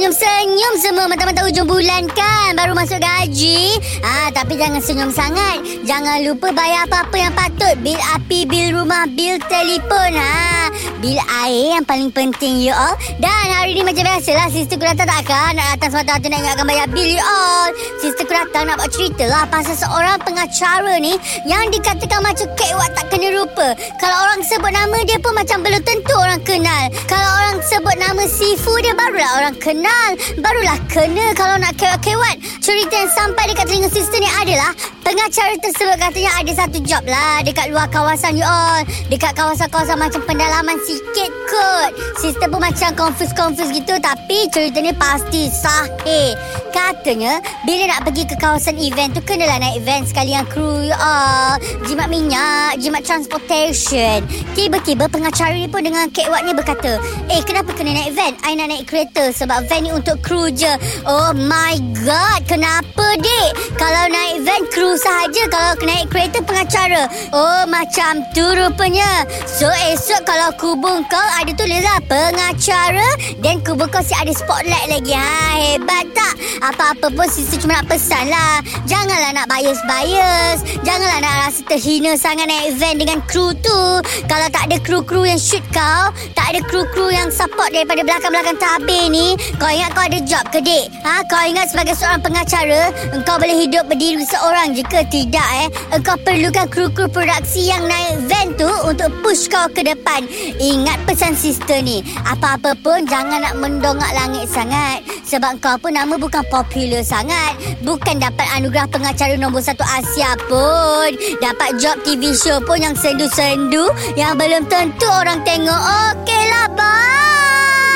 Senyum-senyum semua mata-mata ujung bulan kan. Baru masuk gaji. Ah, tapi jangan senyum sangat. Jangan lupa bayar apa-apa yang patut. Bil api, bil rumah, bil telefon. Ha, bil air yang paling penting you all. Dan hari ni macam biasalah. Sister ku datang takkan nak datang semata-mata nak ingatkan bayar bil you all. Sister ku datang nak buat cerita lah pasal seorang pengacara ni yang dikatakan macam kek wak tak kena rupa. Kalau orang sebut nama dia pun macam belum tentu orang kenal. Kalau orang sebut nama Sifu dia barulah orang kenal. Barulah kena kalau nak kewat-kewat. Cerita yang sampai dekat telinga sister ni adalah pengacara tersebut katanya ada satu job lah dekat luar kawasan you all. Dekat kawasan-kawasan macam pendalaman sikit kot. Sister pun macam confuse-confuse gitu tapi cerita ni pasti sahih. Katanya bila nak pergi ke kawasan event tu kenalah naik event sekalian kru you all. Jimat minyak, jimat transportation. Tiba-tiba pengacara ni pun dengan ni berkata, "Eh, kenapa kena naik van? I nak naik kereta sebab van ni untuk kru je." Oh my god, kenapa dek? Kalau naik van kru sahaja, kalau naik kereta pengacara. Oh, macam tu rupanya. So esok kalau kubur kau ada tulislah pengacara dan kubur kau si ada spotlight lagi. Ha, hebat tak? Apa-apa pun sister cuma nak pesan lah. Janganlah nak bias-bias. Janganlah nak rasa terhina sangat naik van dengan kru tu. Kalau tak ada kru-kru yang shoot kau, tak ada kru-kru yang support daripada belakang-belakang tabir ni, kau ingat kau ada job ke dek? Ha, kau ingat sebagai seorang pengacara, engkau boleh hidup berdiri seorang je ke? Tidak eh. Engkau perlukan kru-kru produksi yang naik van tu untuk push kau ke depan. Ingat pesan sister ni. Apa-apa pun jangan nak mendongak langit sangat. Sebab kau pun nama bukan popular sangat. Bukan dapat anugerah pengacara nombor satu Asia pun. Dapat job TV show pun yang sendu-sendu. Yang belum tentu orang tengok. Okeylah, bye.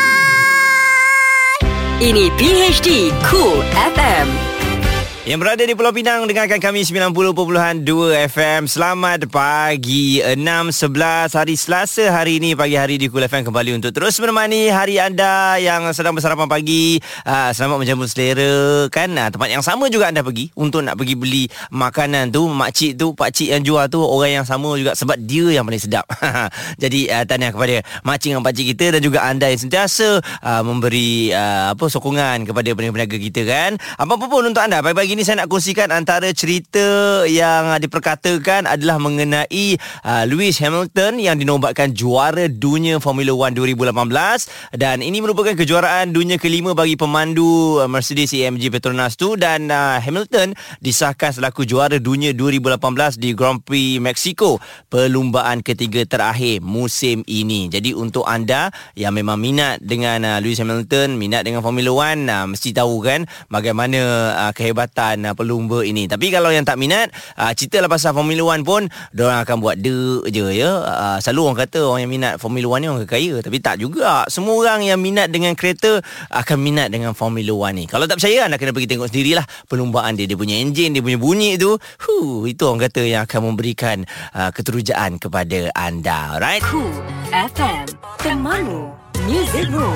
Ini PHD Cool FM Yang berada di Pulau Pinang dengarkan kami 90.2 FM. Selamat pagi 6.11 hari Selasa hari ini pagi hari di Kul FM kembali untuk terus menemani hari anda yang sedang bersarapan pagi. Uh, selamat menjamu selera kan. Uh, tempat yang sama juga anda pergi untuk nak pergi beli makanan tu. Makcik tu, pakcik yang jual tu orang yang sama juga sebab dia yang paling sedap. Jadi uh, tahniah kepada makcik dan pakcik kita dan juga anda yang sentiasa memberi apa sokongan kepada peniaga-peniaga kita kan. Apa-apa pun untuk anda pagi-pagi ini saya nak kongsikan antara cerita yang uh, diperkatakan adalah mengenai uh, Lewis Hamilton yang dinobatkan juara dunia Formula 1 2018 dan ini merupakan kejuaraan dunia kelima bagi pemandu uh, Mercedes AMG Petronas tu dan uh, Hamilton disahkan selaku juara dunia 2018 di Grand Prix Mexico perlumbaan ketiga terakhir musim ini. Jadi untuk anda yang memang minat dengan uh, Lewis Hamilton, minat dengan Formula 1 uh, mesti tahu kan bagaimana uh, kehebatan uh, pelumba ini. Tapi kalau yang tak minat, uh, ceritalah pasal Formula 1 pun, diorang akan buat de je ya. Uh, selalu orang kata orang yang minat Formula 1 ni orang kaya. Tapi tak juga. Semua orang yang minat dengan kereta akan minat dengan Formula 1 ni. Kalau tak percaya, anda kena pergi tengok sendirilah perlumbaan dia. Dia punya enjin, dia punya bunyi tu. Huh, itu orang kata yang akan memberikan uh, keterujaan kepada anda. Alright? Cool FM Temanmu Music Room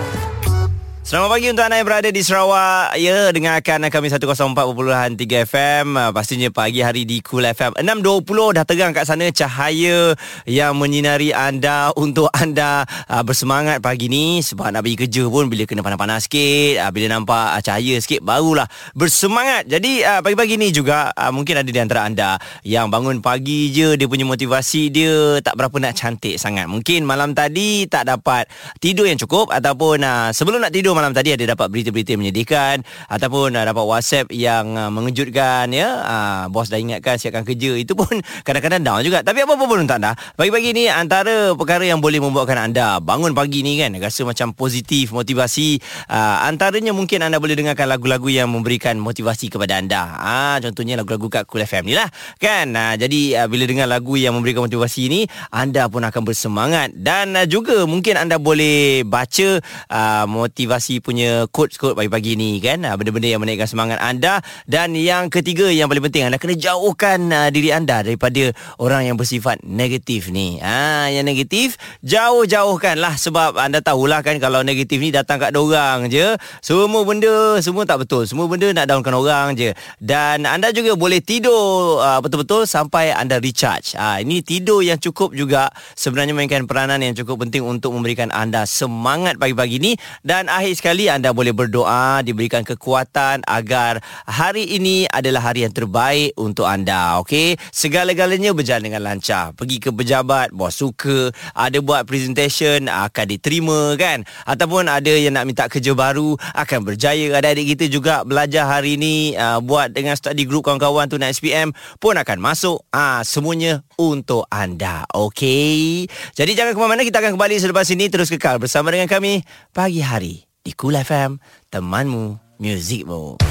Selamat pagi untuk anda yang berada di Sarawak. Ya, dengarkan kami 104.3 FM. Uh, pastinya pagi hari di Cool FM. 6.20 dah terang kat sana cahaya yang menyinari anda untuk anda uh, bersemangat pagi ni. Sebab nak pergi kerja pun bila kena panas-panas sikit. Uh, bila nampak uh, cahaya sikit barulah bersemangat. Jadi pagi-pagi ni juga mungkin ada di antara anda yang bangun pagi je dia punya motivasi dia tak berapa nak cantik sangat. Mungkin malam tadi tak dapat tidur yang cukup ataupun uh, sebelum nak tidur malam tadi ada dapat berita-berita menyedihkan ataupun uh, dapat WhatsApp yang uh, mengejutkan ya. Uh, bos dah ingatkan siapkan kerja itu pun kadang-kadang down juga. Tapi apa-apa pun untuk anda. Pagi-pagi ni antara perkara yang boleh membuatkan anda bangun pagi ni kan rasa macam positif, motivasi. Uh, antaranya mungkin anda boleh dengarkan lagu-lagu yang memberikan motivasi kepada anda. Ah uh, contohnya lagu-lagu kat Cool FM ni lah. Kan? Uh, jadi uh, bila dengar lagu yang memberikan motivasi ni anda pun akan bersemangat dan uh, juga mungkin anda boleh baca uh, motivasi motivasi punya quotes-quotes pagi-pagi ni kan? Ah, benda-benda yang menaikkan semangat anda. Dan yang ketiga yang paling penting anda kena jauhkan uh, diri anda daripada orang yang bersifat negatif ni. Ha yang negatif jauh-jauhkan lah sebab anda tahulah kan kalau negatif ni datang kat orang je semua benda semua tak betul. Semua benda nak downkan orang je. Dan anda juga boleh tidur uh, betul-betul sampai anda recharge. Ha ini tidur yang cukup juga sebenarnya mainkan peranan yang cukup penting untuk memberikan anda semangat pagi-pagi ni. Dan akhir Baik sekali anda boleh berdoa diberikan kekuatan agar hari ini adalah hari yang terbaik untuk anda. Okey, segala-galanya berjalan dengan lancar. Pergi ke pejabat, bos suka, ada buat presentation akan diterima kan? Ataupun ada yang nak minta kerja baru akan berjaya. Ada adik kita juga belajar hari ini uh, buat dengan study group kawan-kawan tu nak SPM pun akan masuk. Ah uh, semuanya untuk anda. Okey. Jadi jangan ke mana-mana kita akan kembali selepas ini terus kekal bersama dengan kami pagi hari di Cool FM, temanmu, muzikmu.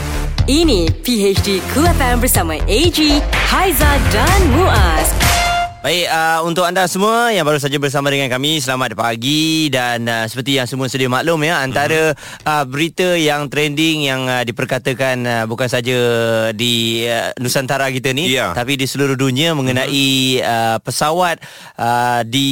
Ini PHD Cool FM bersama AG, Haiza dan Muaz. Baik, uh, untuk anda semua yang baru saja bersama dengan kami, selamat pagi dan uh, seperti yang semua sedia maklum ya, antara uh, berita yang trending yang uh, diperkatakan uh, bukan saja di uh, Nusantara kita ni, Ya. tapi di seluruh dunia mengenai uh, pesawat uh, di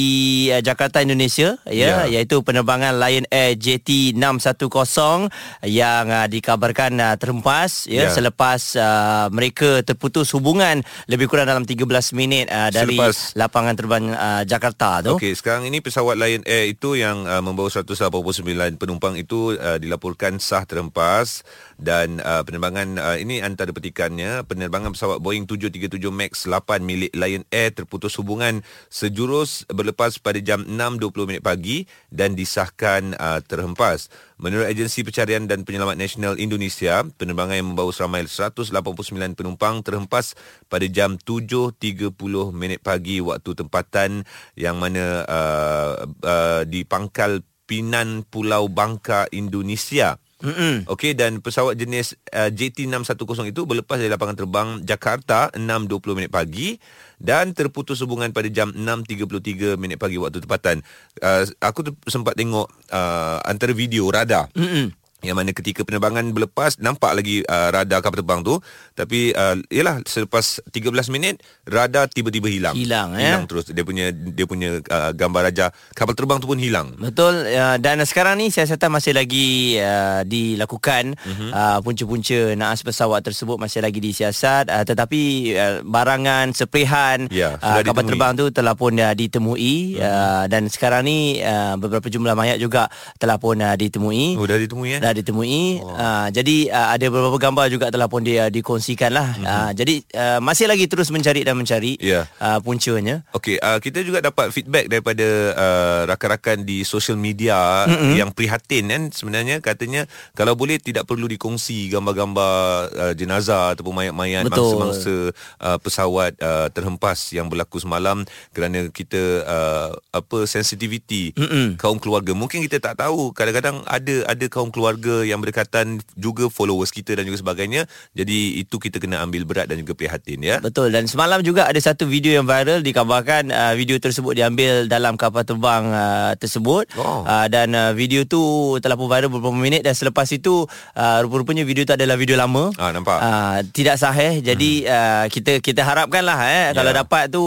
uh, Jakarta Indonesia ya, Ya. iaitu penerbangan Lion Air JT610 yang uh, dikabarkan uh, terhempas ya, Ya. selepas uh, mereka terputus hubungan lebih kurang dalam 13 minit uh, dari Selepas- lapangan terbang uh, Jakarta tu. Okey, sekarang ini pesawat Lion Air itu yang uh, membawa 189 penumpang itu uh, dilaporkan sah terhempas dan uh, penerbangan uh, ini antara petikannya penerbangan pesawat Boeing 737 Max 8 milik Lion Air terputus hubungan sejurus berlepas pada jam 6.20 minit pagi dan disahkan uh, terhempas. Menurut Agensi Pencarian dan Penyelamat Nasional Indonesia, penerbangan yang membawa seramai 189 penumpang terhempas pada jam 7.30 minit pagi waktu tempatan yang mana uh, uh, di pangkal Pinan Pulau Bangka Indonesia. Mm-mm. Okey dan pesawat jenis uh, JT610 itu berlepas dari lapangan terbang Jakarta 6.20 minit pagi dan terputus hubungan pada jam 6.33 minit pagi waktu tempatan. Uh, aku tu sempat tengok uh, antara video radar. Mm-mm. Yang mana ketika penerbangan berlepas nampak lagi uh, radar kapal terbang tu. Tapi uh, yalah selepas 13 minit radar tiba-tiba hilang. Hilang, eh? hilang terus. Dia punya dia punya uh, gambar raja kapal terbang tu pun hilang. Betul. Uh, dan sekarang ni siasatan masih lagi uh, dilakukan. Mm-hmm. uh, punca-punca naas pesawat tersebut masih lagi disiasat. Uh, tetapi uh, barangan seprehan Ya, uh, sudah kapal ditemui. terbang tu telah pun uh, ditemui. Mm-hmm. uh, dan sekarang ni uh, beberapa jumlah mayat juga telah pun uh, ditemui. Oh dah ditemui eh dah ditemui oh. uh, jadi uh, ada beberapa gambar juga telah pun dia dikongsikan lah mm-hmm. uh, jadi uh, masih lagi terus mencari dan mencari Ya. uh, puncanya Okey, uh, kita juga dapat feedback daripada uh, rakan-rakan di social media mm-hmm. yang prihatin kan sebenarnya katanya kalau boleh tidak perlu dikongsi gambar-gambar uh, jenazah ataupun mayat-mayat mangsa-mangsa uh, pesawat uh, terhempas yang berlaku semalam kerana kita uh, apa sensitiviti Mm-mm. kaum keluarga. Mungkin kita tak tahu kadang-kadang ada ada kaum keluarga yang berdekatan juga followers kita dan juga sebagainya. Jadi itu kita kena ambil berat dan juga prihatin ya. Betul dan semalam juga ada satu video yang viral dikabarkan uh, video tersebut diambil dalam kapal terbang uh, tersebut Oh. uh, dan uh, video tu telah pun viral beberapa minit dan selepas itu uh, rupa-rupanya video tu adalah video lama. Ah, nampak. Uh, tidak sahih jadi uh, kita kita harapkanlah eh Ya. kalau dapat tu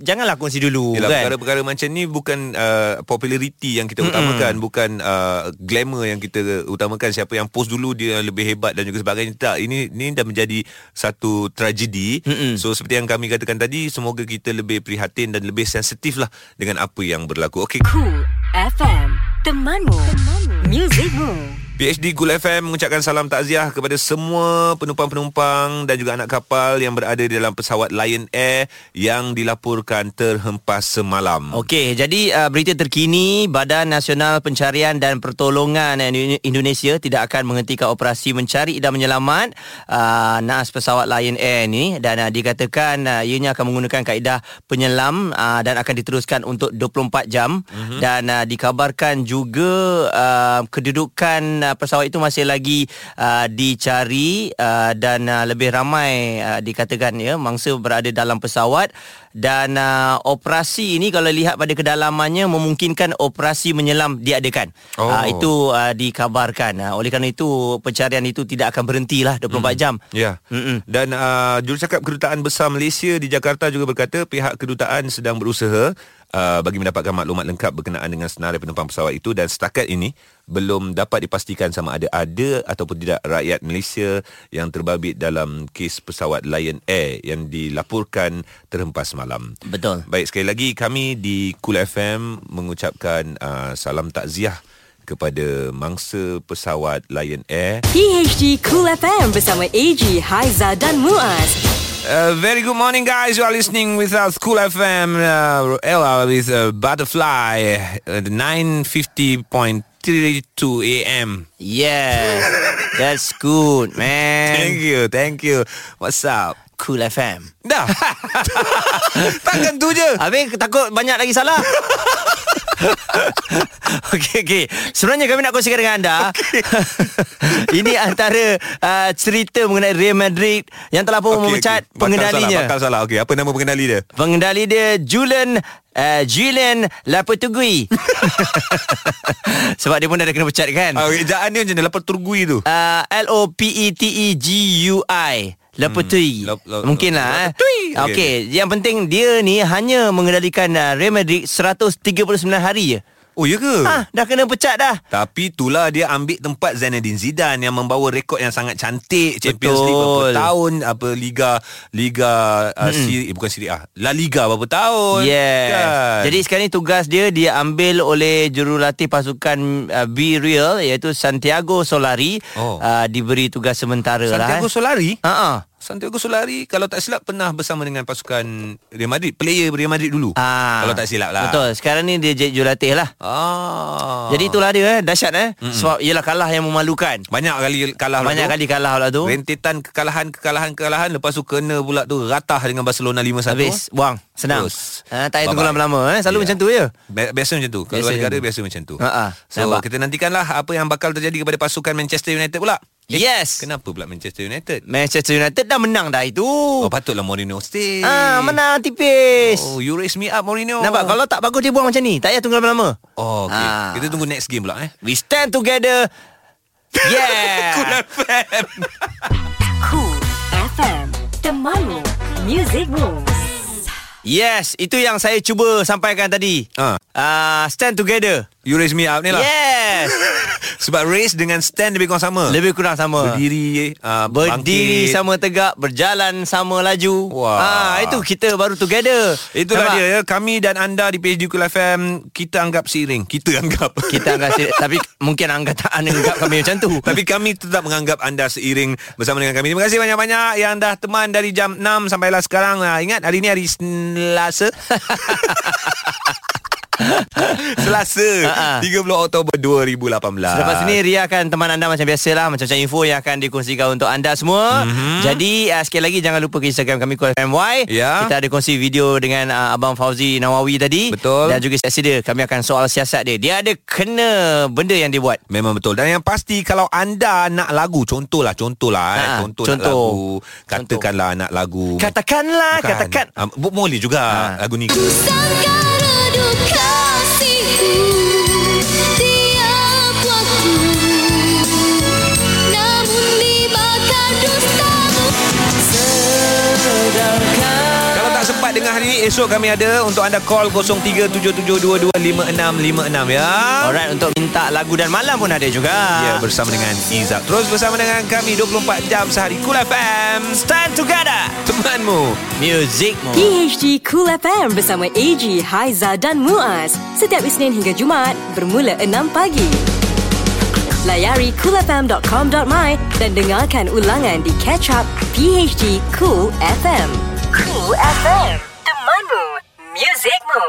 janganlah kongsi dulu Yelah, kan. perkara-perkara macam ni bukan uh, populariti yang kita utamakan, bukan uh, glamour yang kita utamakan. Siapa yang post dulu dia lebih hebat dan juga sebagainya. Tak, ini ini dah menjadi satu tragedi. Mm-mm. So seperti yang kami katakan tadi, semoga kita lebih prihatin dan lebih sensitif lah dengan apa yang berlaku. Okey. Cool FM Temanmu, Temanmu. Musicmu PHD Cool FM mengucapkan salam takziah kepada semua penumpang-penumpang dan juga anak kapal yang berada di dalam pesawat Lion Air yang dilaporkan terhempas semalam. Okey, jadi uh, berita terkini Badan Nasional Pencarian dan Pertolongan Indo- Indonesia tidak akan menghentikan operasi mencari dan menyelamat uh, naas pesawat Lion Air ni dan uh, dikatakan uh, ianya akan menggunakan kaedah penyelam uh, dan akan diteruskan untuk 24 jam mm-hmm. dan uh, dikabarkan juga uh, kedudukan uh, pesawat itu masih lagi uh, dicari uh, dan uh, lebih ramai uh, dikatakan ya mangsa berada dalam pesawat dan uh, operasi ini kalau lihat pada kedalamannya memungkinkan operasi menyelam diadakan. Oh. Uh, itu uh, dikabarkan. Uh, oleh kerana itu pencarian itu tidak akan berhentilah 24 jam. Ya. Mm-mm. Dan uh, jurucakap Kedutaan Besar Malaysia di Jakarta juga berkata pihak kedutaan sedang berusaha uh, bagi mendapatkan maklumat lengkap berkenaan dengan senarai penumpang pesawat itu dan setakat ini belum dapat dipastikan sama ada ada ataupun tidak rakyat Malaysia yang terbabit dalam kes pesawat Lion Air yang dilaporkan terhempas semalam. Betul. Baik sekali lagi kami di Cool FM mengucapkan uh, salam takziah kepada mangsa pesawat Lion Air PHD Cool FM bersama AG, Haiza dan Muaz Uh, very good morning, guys. You are listening with us, Cool FM, uh, Ella with uh, Butterfly, uh, 950.32 AM. Yeah. That's good, man. Thank you, thank you. What's up? Cool FM. Dah. Takkan tu je. Habis takut banyak lagi salah. okey okey. Sebenarnya kami nak kongsikan dengan anda. Okay. Ini antara uh, cerita mengenai Real Madrid yang telah pun okay, memecat okay. Bakal pengendalinya. Salah, bakal salah. Okey, apa nama pengendali dia? Pengendali dia Julian uh, Julian Lapetugui. Sebab dia pun dah kena pecat kan. Ah, ejaan dia macam mana? Lapar turgui tu. Uh, L O P T G U I. Lepetui. Hmm, lep- Mungkin lah. eh. Okey, okay. yang penting dia ni hanya mengendalikan uh, Real Madrid 139 hari je. Oh, ya ke? Ah, dah kena pecat dah. Tapi itulah dia ambil tempat Zinedine Zidane yang membawa rekod yang sangat cantik Champions League berapa Betul. tahun apa liga liga uh, Siri, eh, bukan Serie A La Liga berapa tahun Yes. kan? Jadi sekarang ni tugas dia dia ambil oleh jurulatih pasukan uh, B Real iaitu Santiago Solari Oh. uh, diberi tugas sementara Santiago lah. eh. Solari Ha ah. Santiago Solari kalau tak silap pernah bersama dengan pasukan Real Madrid player Real Madrid dulu Ah. kalau tak silap lah Betul. Sekarang ni dia jadi jurulatih lah. ah. Jadi itulah dia eh dahsyat eh. Sebab ialah kalah yang memalukan. banyak kali kalah pula Banyak tu. kali kalah pula tu. rentetan kekalahan kekalahan kekalahan lepas tu kena pula tu ratah dengan Barcelona 5-1 Habis buang Senang Terus. ha, Tak payah tunggu lama-lama eh. Selalu Ya. macam tu Bi- Biasa macam tu Kalau Biasa negara biasa macam tu Ha-ha. So Nampak? kita nantikanlah Apa yang bakal terjadi Kepada pasukan Manchester United pula Yes. Kenapa pula Manchester United? Manchester United dah menang dah itu. Oh patutlah Mourinho stay. Ah, menang tipis. Oh you raise me up Mourinho. Nampak kalau tak bagus dia buang macam ni. Tak payah tunggu lama-lama. Oh okay Ah. Kita tunggu next game pula eh. We stand together. Yeah. Cool FM Temanmu Music Rules Yes Itu yang saya cuba sampaikan tadi. Ah. uh, Stand together You raise me up ni lah Yes Sebab raise dengan stand lebih kurang sama Lebih kurang sama Berdiri uh, Berdiri bangkit. sama tegak Berjalan sama laju Wah. ah, Itu kita baru together Itulah Nampak? dia ya. Kami dan anda di PHD Kul FM Kita anggap seiring Kita anggap Kita anggap seiring Tapi mungkin anda tak anggap kami macam tu Tapi kami tetap menganggap anda seiring bersama dengan kami. Terima kasih banyak-banyak yang dah teman dari jam 6 sampailah sekarang. Nah, ingat hari ni hari Selasa. Selasa Ha-ha. 30 Oktober 2018 Selepas ini Ria akan teman anda macam biasalah Macam-macam info yang akan dikongsikan untuk anda semua mm-hmm. Jadi uh, sekali lagi jangan lupa ke Instagram kami Kuala FMY Ya. Kita ada kongsi video dengan uh, Abang Fauzi Nawawi tadi Betul. Dan juga sedia kami akan soal siasat dia Dia ada kena benda yang dia buat Memang betul Dan yang pasti Kalau anda nak lagu Contohlah Contohlah eh. Ha, Contoh, contoh. nak lagu Katakanlah nak lagu Katakanlah Bukan. Katakan bo- Boleh juga Ha. Lagu ni Sangka redup me. Dengar hari ni Esok kami ada Untuk anda call 0377225656 ya. Alright untuk minta lagu dan malam pun ada juga. Ya bersama dengan Izzat. Terus bersama dengan kami 24 jam sehari Cool FM Stand together. Temanmu. Musicmu PHD Cool FM bersama AG, Haiza dan Muaz. Setiap Isnin hingga Jumaat Bermula 6 pagi. Layari coolfm.com.my Dan dengarkan ulangan di Catch Up PHD Cool FM Cool FM, temanmu, musicmu.